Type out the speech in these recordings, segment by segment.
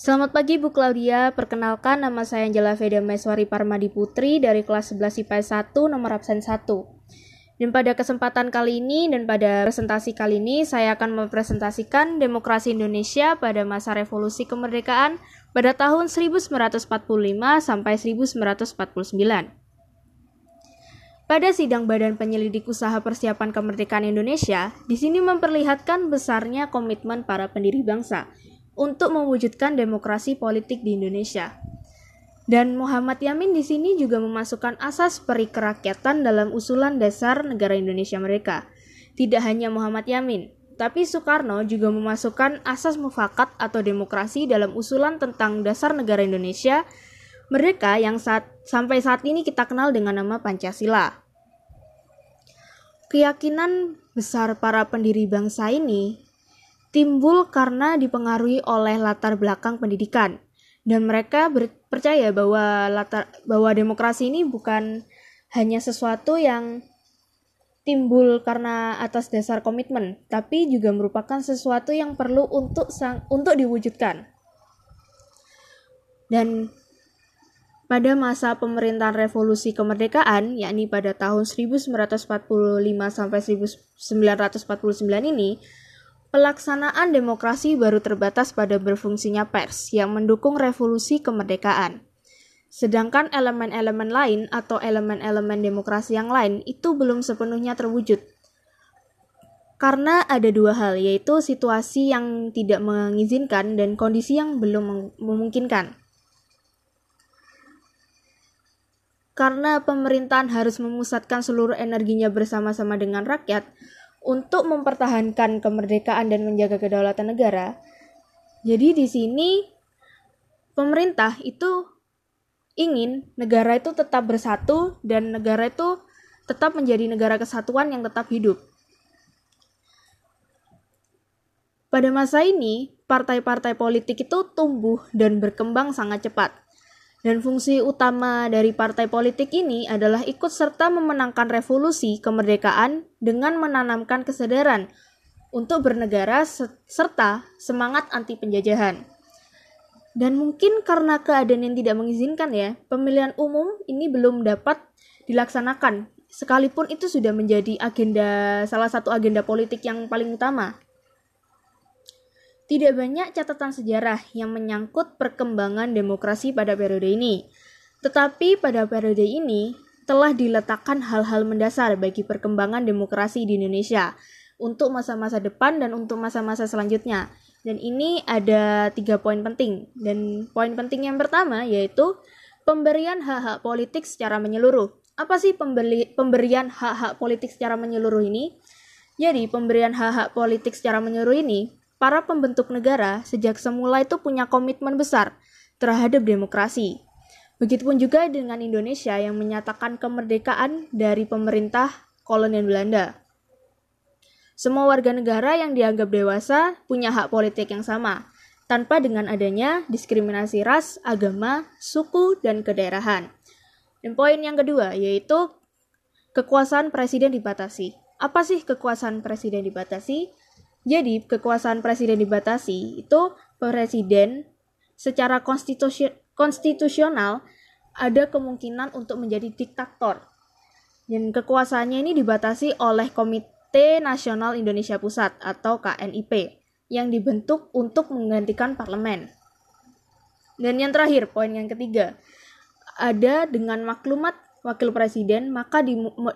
Selamat pagi Bu Claudia, perkenalkan nama saya Angela Veda Meswari Parmadi Putri dari kelas 11 IPS 1 nomor absen 1. Dan pada kesempatan kali ini dan pada presentasi kali ini saya akan mempresentasikan demokrasi Indonesia pada masa revolusi kemerdekaan pada tahun 1945 sampai 1949. Pada sidang Badan Penyelidik Usaha Persiapan Kemerdekaan Indonesia, di sini memperlihatkan besarnya komitmen para pendiri bangsa untuk mewujudkan demokrasi politik di Indonesia. Dan Muhammad Yamin di sini juga memasukkan asas peri kerakyatan dalam usulan dasar negara Indonesia mereka. Tidak hanya Muhammad Yamin, tapi Soekarno juga memasukkan asas mufakat atau demokrasi dalam usulan tentang dasar negara Indonesia mereka yang saat, sampai saat ini kita kenal dengan nama Pancasila. Keyakinan besar para pendiri bangsa ini timbul karena dipengaruhi oleh latar belakang pendidikan dan mereka percaya bahwa latar bahwa demokrasi ini bukan hanya sesuatu yang timbul karena atas dasar komitmen, tapi juga merupakan sesuatu yang perlu untuk sang, untuk diwujudkan. Dan pada masa pemerintahan revolusi kemerdekaan, yakni pada tahun 1945 sampai 1949 ini, Pelaksanaan demokrasi baru terbatas pada berfungsinya pers yang mendukung revolusi kemerdekaan. Sedangkan elemen-elemen lain atau elemen-elemen demokrasi yang lain itu belum sepenuhnya terwujud. Karena ada dua hal, yaitu situasi yang tidak mengizinkan dan kondisi yang belum memungkinkan. Karena pemerintahan harus memusatkan seluruh energinya bersama-sama dengan rakyat, untuk mempertahankan kemerdekaan dan menjaga kedaulatan negara. Jadi di sini pemerintah itu ingin negara itu tetap bersatu dan negara itu tetap menjadi negara kesatuan yang tetap hidup. Pada masa ini, partai-partai politik itu tumbuh dan berkembang sangat cepat. Dan fungsi utama dari partai politik ini adalah ikut serta memenangkan revolusi kemerdekaan dengan menanamkan kesadaran untuk bernegara serta semangat anti penjajahan. Dan mungkin karena keadaan yang tidak mengizinkan ya, pemilihan umum ini belum dapat dilaksanakan sekalipun itu sudah menjadi agenda salah satu agenda politik yang paling utama. Tidak banyak catatan sejarah yang menyangkut perkembangan demokrasi pada periode ini. Tetapi pada periode ini telah diletakkan hal-hal mendasar bagi perkembangan demokrasi di Indonesia untuk masa-masa depan dan untuk masa-masa selanjutnya. Dan ini ada tiga poin penting. Dan poin penting yang pertama yaitu pemberian hak-hak politik secara menyeluruh. Apa sih pembeli, pemberian hak-hak politik secara menyeluruh ini? Jadi, pemberian hak-hak politik secara menyeluruh ini para pembentuk negara sejak semula itu punya komitmen besar terhadap demokrasi. Begitupun juga dengan Indonesia yang menyatakan kemerdekaan dari pemerintah kolonial Belanda. Semua warga negara yang dianggap dewasa punya hak politik yang sama, tanpa dengan adanya diskriminasi ras, agama, suku, dan kedaerahan. Dan poin yang kedua yaitu kekuasaan presiden dibatasi. Apa sih kekuasaan presiden dibatasi? Jadi, kekuasaan presiden dibatasi itu presiden secara konstitusional ada kemungkinan untuk menjadi diktator. Dan kekuasaannya ini dibatasi oleh Komite Nasional Indonesia Pusat atau KNIP yang dibentuk untuk menggantikan parlemen. Dan yang terakhir, poin yang ketiga, ada dengan maklumat wakil presiden maka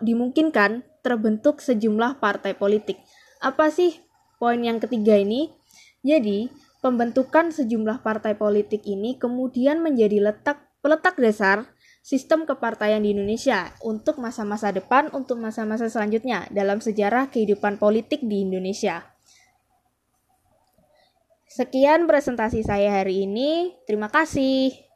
dimungkinkan terbentuk sejumlah partai politik. Apa sih poin yang ketiga ini, jadi pembentukan sejumlah partai politik ini kemudian menjadi letak peletak dasar sistem kepartaian di Indonesia untuk masa-masa depan, untuk masa-masa selanjutnya dalam sejarah kehidupan politik di Indonesia. Sekian presentasi saya hari ini. Terima kasih.